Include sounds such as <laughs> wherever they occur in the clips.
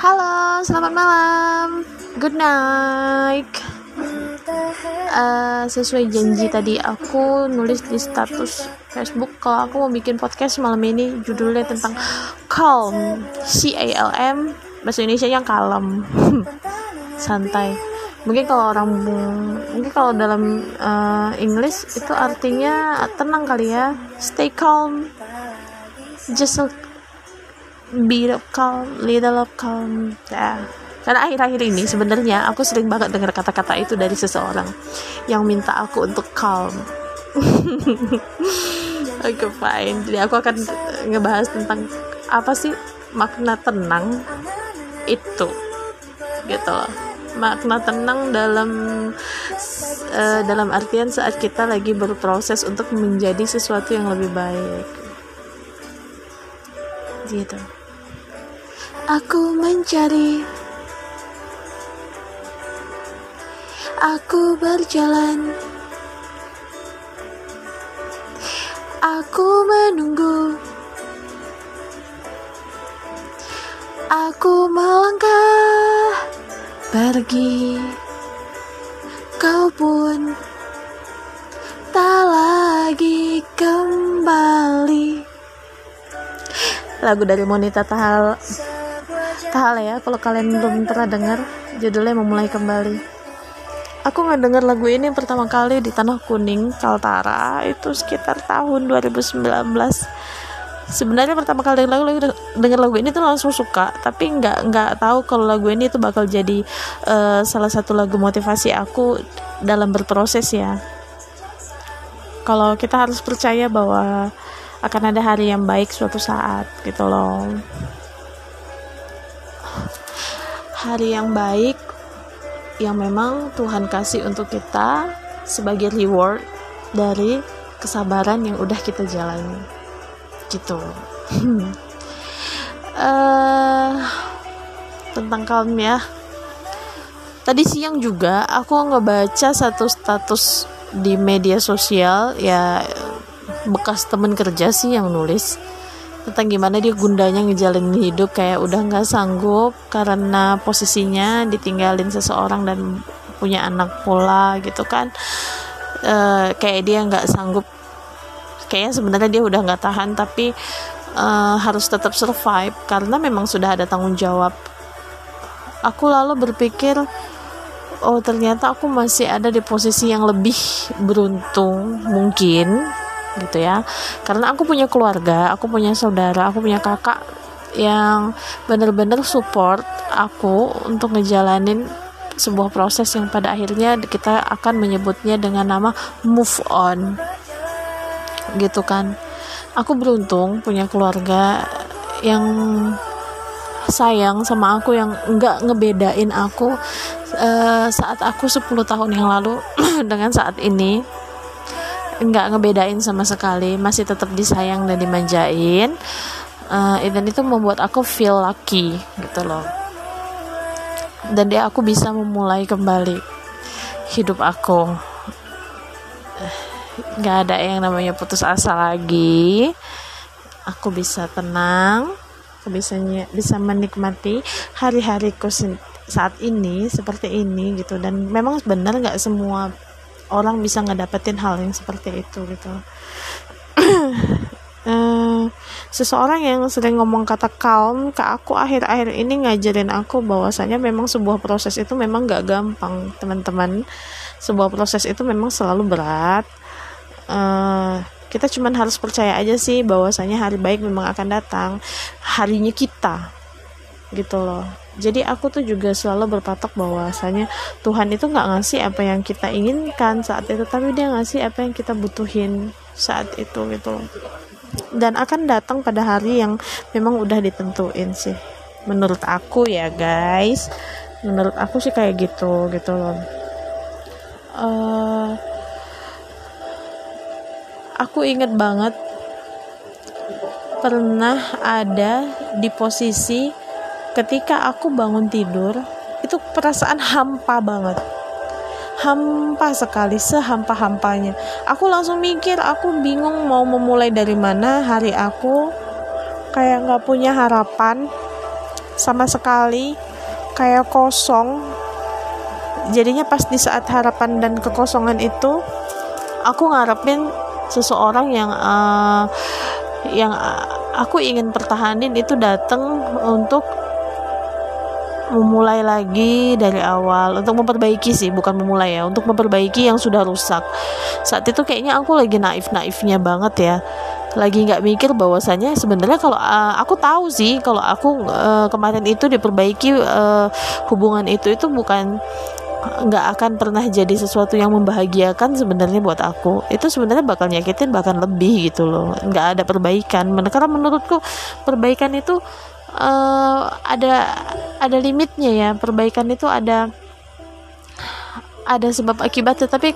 Halo, selamat malam. Good night. Uh, sesuai janji tadi aku nulis di status Facebook kalau aku mau bikin podcast malam ini judulnya tentang calm, C A L M, bahasa Indonesia yang kalem, <laughs> santai. Mungkin kalau orang mungkin kalau dalam uh, English itu artinya tenang kali ya, stay calm, just be calm, little calm. Ya. Karena akhir-akhir ini sebenarnya aku sering banget dengar kata-kata itu dari seseorang yang minta aku untuk calm. <laughs> Oke okay, fine. Jadi aku akan ngebahas tentang apa sih makna tenang itu, gitu loh. Makna tenang dalam uh, dalam artian saat kita lagi berproses untuk menjadi sesuatu yang lebih baik. Gitu. Aku mencari. Aku berjalan. Aku menunggu. Aku melangkah Pergi. Kau pun Tak lagi kembali. Lagu dari Monita Tahal Tahal ya Kalau kalian belum pernah dengar Judulnya Memulai Kembali. Aku nggak denger lagu ini pertama kali di Tanah Kuning Kaltara itu sekitar tahun 2019 sebenarnya pertama kali lagu, lagu denger lagu ini tuh langsung suka tapi nggak nggak tahu kalau lagu ini tuh bakal jadi uh, salah satu lagu motivasi aku dalam berproses ya. Kalau kita harus percaya bahwa akan ada hari yang baik suatu saat gitu loh hari yang baik yang memang Tuhan kasih untuk kita sebagai reward dari kesabaran yang udah kita jalani. Gitu. Uh, <laughs> tentang kalm ya. Tadi siang juga aku ngebaca satu status di media sosial ya bekas temen kerja sih yang nulis tentang gimana dia gundanya ngejalanin hidup kayak udah nggak sanggup karena posisinya ditinggalin seseorang dan punya anak pula gitu kan. E, kayak dia nggak sanggup. Kayaknya sebenarnya dia udah nggak tahan tapi e, harus tetap survive karena memang sudah ada tanggung jawab. Aku lalu berpikir oh ternyata aku masih ada di posisi yang lebih beruntung mungkin gitu ya. Karena aku punya keluarga aku punya saudara aku punya kakak yang bener-bener support aku untuk ngejalanin sebuah proses yang pada akhirnya kita akan menyebutnya dengan nama move on. Gitu kan. Aku beruntung punya keluarga yang sayang sama aku yang nggak ngebedain aku uh, saat aku 10 tahun yang lalu <clears throat> dengan saat ini nggak ngebedain sama sekali masih tetap disayang dan dimanjain. Uh, dan itu membuat aku feel lucky gitu loh. Dan dia aku bisa memulai kembali hidup aku. Nggak ada yang namanya putus asa lagi. Aku bisa tenang aku bisa bisa menikmati hari-hariku saat ini seperti ini gitu. Dan memang benar nggak semua orang bisa ngedapetin hal yang seperti itu gitu. Uh, <clears throat> seseorang yang sering ngomong kata calm ke aku akhir-akhir ini ngajarin aku bahwasanya memang sebuah proses itu memang gak gampang teman-teman. Sebuah proses itu memang selalu berat. Uh, kita cuman harus percaya aja sih bahwasanya hari baik memang akan datang. Harinya kita gitu loh jadi aku tuh juga selalu berpatok bahwasanya Tuhan itu nggak ngasih apa yang kita inginkan saat itu tapi dia ngasih apa yang kita butuhin saat itu gitu dan akan datang pada hari yang memang udah ditentuin sih. Menurut aku ya guys. Menurut aku sih kayak gitu gitu loh. Uh, aku inget banget pernah ada di posisi ketika aku bangun tidur itu perasaan hampa banget. Hampa sekali sehampa-hampanya. Aku langsung mikir aku bingung mau memulai dari mana. Hari aku kayak nggak punya harapan sama sekali kayak kosong. Jadinya pas di saat harapan dan kekosongan itu aku ngarepin seseorang yang uh, yang aku ingin pertahanin itu datang untuk memulai lagi dari awal. Untuk memperbaiki sih bukan memulai ya untuk memperbaiki yang sudah rusak. Saat itu kayaknya aku lagi naif naifnya banget ya. Lagi nggak mikir bahwasanya sebenarnya kalau uh, aku tahu sih kalau aku uh, kemarin itu diperbaiki uh, hubungan itu itu bukan nggak akan pernah jadi sesuatu yang membahagiakan sebenarnya buat aku. Itu sebenarnya bakal nyakitin bahkan lebih gitu loh. Nggak ada perbaikan. Karena menurutku perbaikan itu uh, ada ada limitnya ya. Perbaikan itu ada ada sebab akibatnya. Tapi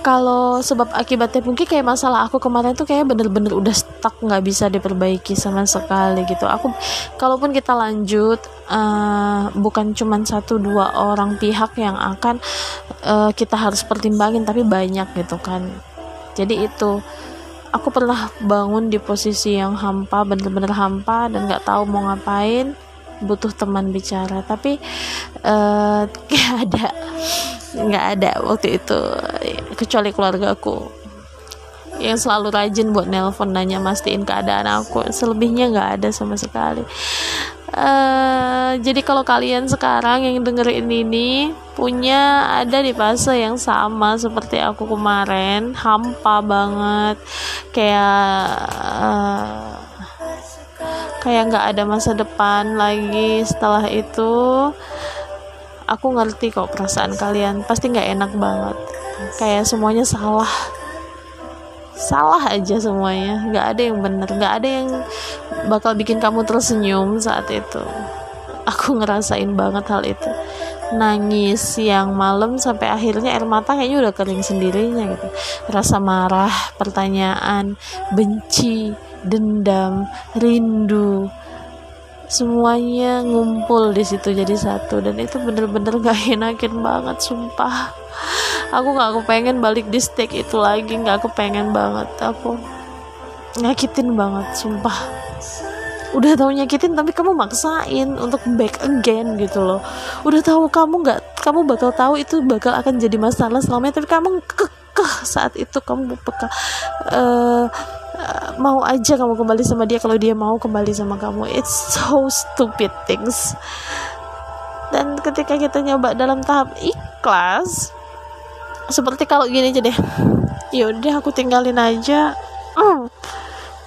kalau sebab akibatnya mungkin kayak masalah aku kemarin tuh kayak bener-bener udah stuck nggak bisa diperbaiki sama sekali gitu. Aku kalaupun kita lanjut uh, bukan cuma satu dua orang pihak yang akan uh, kita harus pertimbangin tapi banyak gitu kan. Jadi itu aku pernah bangun di posisi yang hampa bener-bener hampa dan nggak tahu mau ngapain butuh teman bicara. Tapi <laughs> uh, ada nggak ada waktu itu kecuali keluarga aku yang selalu rajin buat nelpon nanya mastiin keadaan aku. Selebihnya nggak ada sama sekali uh, jadi kalau kalian sekarang yang dengerin ini punya ada di fase yang sama seperti aku kemarin. Hampa banget. Kayak uh, kayak nggak ada masa depan lagi setelah itu. Aku ngerti kok perasaan kalian. Pasti nggak enak banget. Kayak semuanya salah salah aja semuanya. Nggak ada yang bener. Nggak ada yang bakal bikin kamu tersenyum saat itu. Aku ngerasain banget hal itu. Nangis siang malam sampai akhirnya air mata kayaknya udah kering sendirinya gitu. Rasa marah pertanyaan benci dendam rindu semuanya ngumpul di situ jadi satu. Dan itu bener-bener gak enakin banget sumpah. Aku gak kepengen balik di steak itu lagi gak kepengen banget. Aku nyakitin banget sumpah. Udah tahu nyakitin tapi kamu maksain untuk back again gitu loh. Udah tahu kamu nggak kamu bakal tahu itu bakal akan jadi masalah selamanya tapi kamu kekeh saat itu kamu bakal uh, mau aja kamu kembali sama dia kalau dia mau kembali sama kamu. It's so stupid things. Dan ketika kita nyoba dalam tahap ikhlas seperti kalau gini aja deh. Yaudah aku tinggalin aja. Hmm,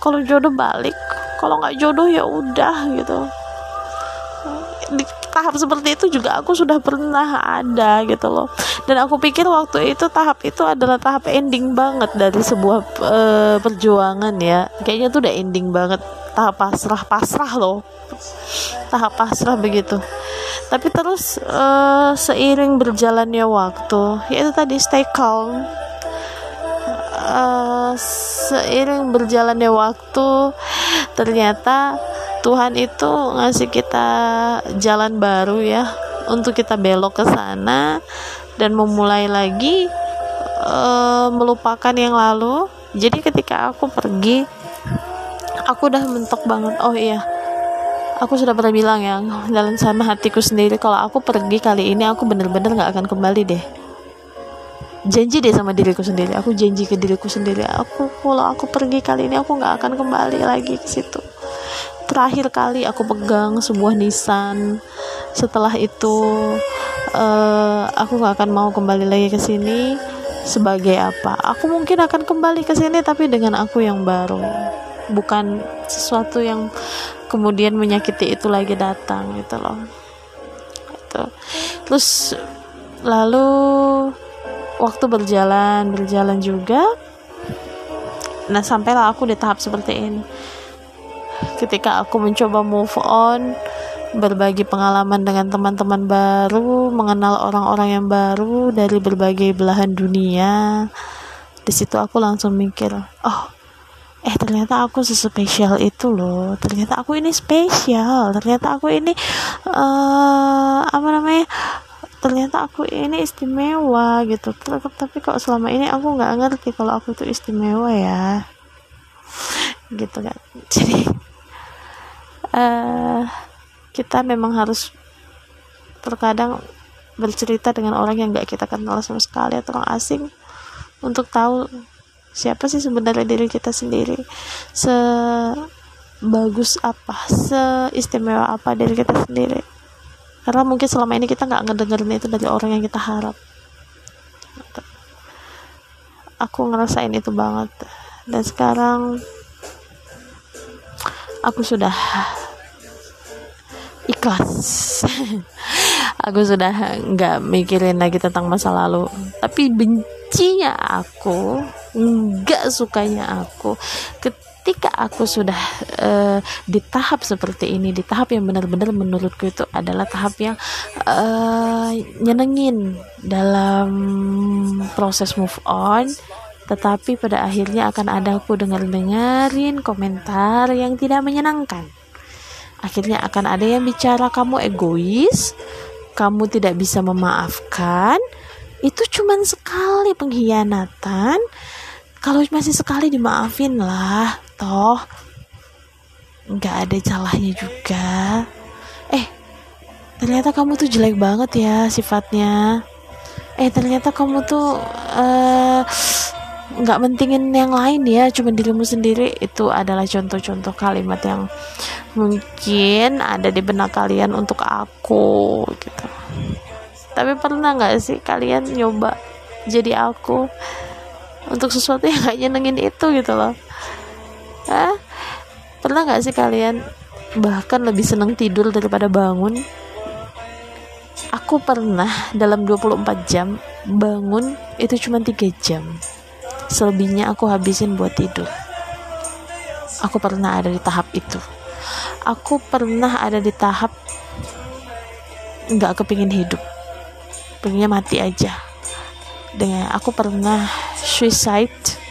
kalau jodoh balik kalau nggak jodoh ya udah gitu. Di tahap seperti itu juga aku sudah pernah ada gitu loh dan aku pikir waktu itu tahap itu adalah tahap ending banget dari sebuah uh, perjuangan ya. Kayaknya tuh udah ending banget. Tahap pasrah pasrah loh. Tahap pasrah begitu. Tapi terus uh, seiring berjalannya waktu yaitu tadi stay calm. Uh, seiring berjalannya waktu ternyata Tuhan itu ngasih kita jalan baru ya untuk kita belok ke sana dan memulai lagi uh, melupakan yang lalu. Jadi ketika aku pergi, aku udah mentok banget. Oh iya, aku sudah pernah bilang ya dalam sama hatiku sendiri kalau aku pergi kali ini aku bener-bener nggak akan kembali deh. Janji deh sama diriku sendiri. Aku janji ke diriku sendiri. Aku kalau aku pergi kali ini aku nggak akan kembali lagi ke situ terakhir kali aku pegang sebuah Nissan. Setelah itu uh, aku gak akan mau kembali lagi ke sini sebagai apa. Aku mungkin akan kembali ke sini tapi dengan aku yang baru. Bukan sesuatu yang kemudian menyakiti itu lagi datang gitu loh. Itu terus lalu waktu berjalan berjalan juga. Nah sampailah aku di tahap seperti ini ketika aku mencoba move on berbagi pengalaman dengan teman-teman baru, mengenal orang-orang yang baru dari berbagai belahan dunia. Di situ aku langsung mikir, oh, eh ternyata aku sespesial itu loh. Ternyata aku ini spesial. Ternyata aku ini uh, apa namanya? Ternyata aku ini istimewa gitu. Tapi kok selama ini aku nggak ngerti kalau aku itu istimewa ya. Gitu kan. <laughs> Jadi uh, kita memang harus terkadang bercerita dengan orang yang gak kita kenal sama sekali atau orang asing untuk tahu siapa sih sebenarnya diri kita sendiri. Sebagus apa seistimewa apa diri kita sendiri. Karena mungkin selama ini kita nggak ngedengerin itu dari orang yang kita harap. Aku ngerasain itu banget. Dan sekarang aku sudah ikhlas. <laughs> Aku sudah nggak mikirin lagi tentang masa lalu. Tapi bencinya aku nggak sukanya aku ketika aku sudah uh, di tahap seperti ini di tahap yang benar-benar menurutku itu adalah tahap yang uh, nyenengin dalam proses move on tetapi pada akhirnya akan ada aku dengar-dengarin komentar yang tidak menyenangkan akhirnya akan ada yang bicara kamu egois kamu tidak bisa memaafkan. Itu cuman sekali pengkhianatan. Kalau masih sekali dimaafin lah toh. Nggak ada salahnya juga. Eh ternyata kamu tuh jelek banget ya sifatnya. Eh ternyata kamu tuh uh, nggak mentingin yang lain ya cuma dirimu sendiri. Itu adalah contoh-contoh kalimat yang mungkin ada di benak kalian untuk aku gitu. Tapi pernah nggak sih kalian nyoba jadi aku untuk sesuatu yang gak nyenengin itu gitu loh? Hah? pernah nggak sih kalian bahkan lebih senang tidur daripada bangun? Aku pernah dalam 24 jam bangun itu cuma 3 jam selebihnya aku habisin buat tidur. Aku pernah ada di tahap itu. Aku pernah ada di tahap nggak kepingin hidup. Pengennya mati aja. Dengan aku pernah suicide.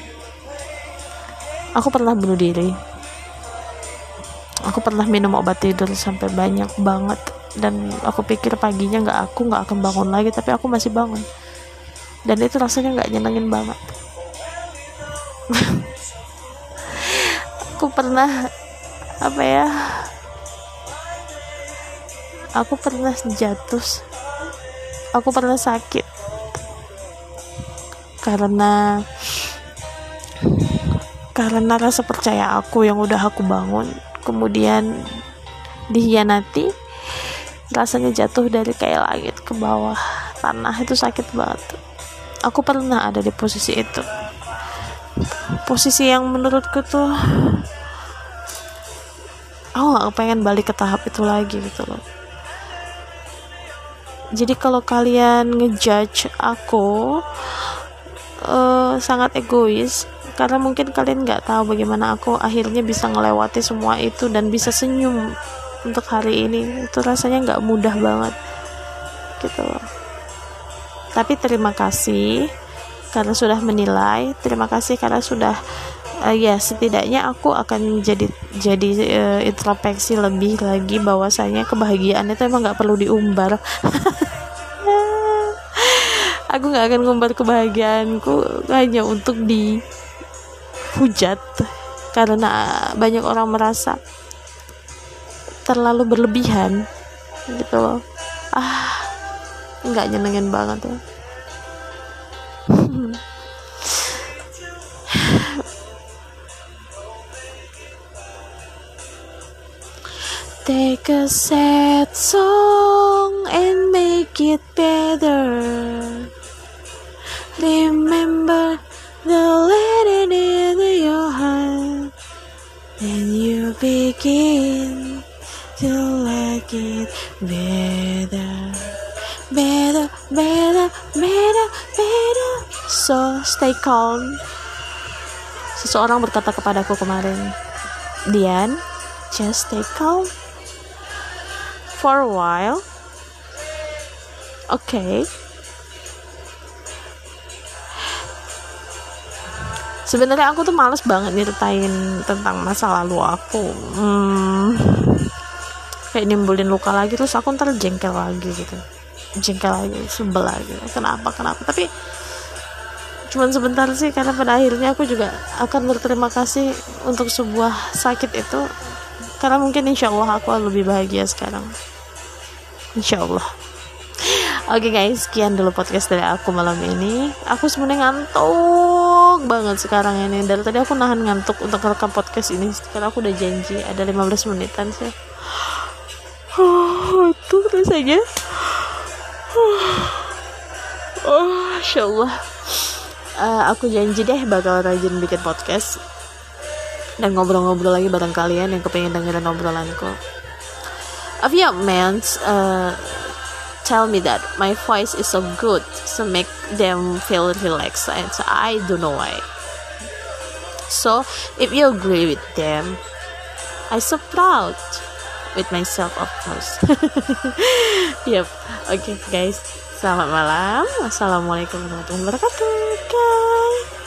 Aku pernah bunuh diri. Aku pernah minum obat tidur sampai banyak banget. Dan aku pikir paginya nggak aku nggak akan bangun lagi tapi aku masih bangun. Dan itu rasanya nggak nyenengin banget aku pernah apa ya aku pernah jatuh. Aku pernah sakit. Karena karena rasa percaya aku yang udah aku bangun. Kemudian dihianati rasanya jatuh dari kayak langit ke bawah. Tanah itu sakit banget. Aku pernah ada di posisi itu posisi yang menurutku tuh aku gak pengen balik ke tahap itu lagi gitu loh. Jadi kalau kalian ngejudge aku uh, sangat egois karena mungkin kalian nggak tahu bagaimana aku akhirnya bisa ngelewati semua itu dan bisa senyum untuk hari ini. Itu rasanya nggak mudah banget gitu loh. Tapi terima kasih karena sudah menilai. Terima kasih karena sudah uh, ya setidaknya aku akan jadi jadi uh, introspeksi lebih lagi bahwasanya kebahagiaan itu emang nggak perlu diumbar. <laughs> Aku nggak akan ngumbar kebahagiaanku hanya untuk dihujat karena banyak orang merasa terlalu berlebihan gitu loh. Ah nggak nyenengin banget ya <sighs> Take a sad song and make it better. Remember the letter in your heart, and you begin to like it better, better, better, better, better. So stay calm. Seseorang berkata kepadaku kemarin, Dian, just stay calm for a while. Okay. Sebenarnya aku tuh males banget nyeritain tentang masa lalu aku. Hmm, kayak nimbulin luka lagi terus aku ntar jengkel lagi gitu. Jengkel lagi, sebel lagi. Kenapa? Kenapa? Tapi cuman sebentar sih karena pada akhirnya aku juga akan berterima kasih untuk sebuah sakit itu karena mungkin insya Allah aku lebih bahagia sekarang insya Allah Oke okay guys, sekian dulu podcast dari aku malam ini. Aku sebenarnya ngantuk banget sekarang ini. Dari tadi aku nahan ngantuk untuk rekam podcast ini. Sekarang aku udah janji ada 15 menitan sih. Oh, itu rasanya. Oh, Masya Allah. Uh, aku janji deh bakal rajin bikin podcast dan ngobrol-ngobrol lagi bareng kalian yang kepengen dengerin obrolanku. A few months, uh, tell me that my voice is so good so make them feel relaxed and I don't know why. So if you agree with them I'm so proud with myself of course. <laughs> Yep. Okay, guys selamat malam. Assalamualaikum warahmatullahi wabarakatuh. guys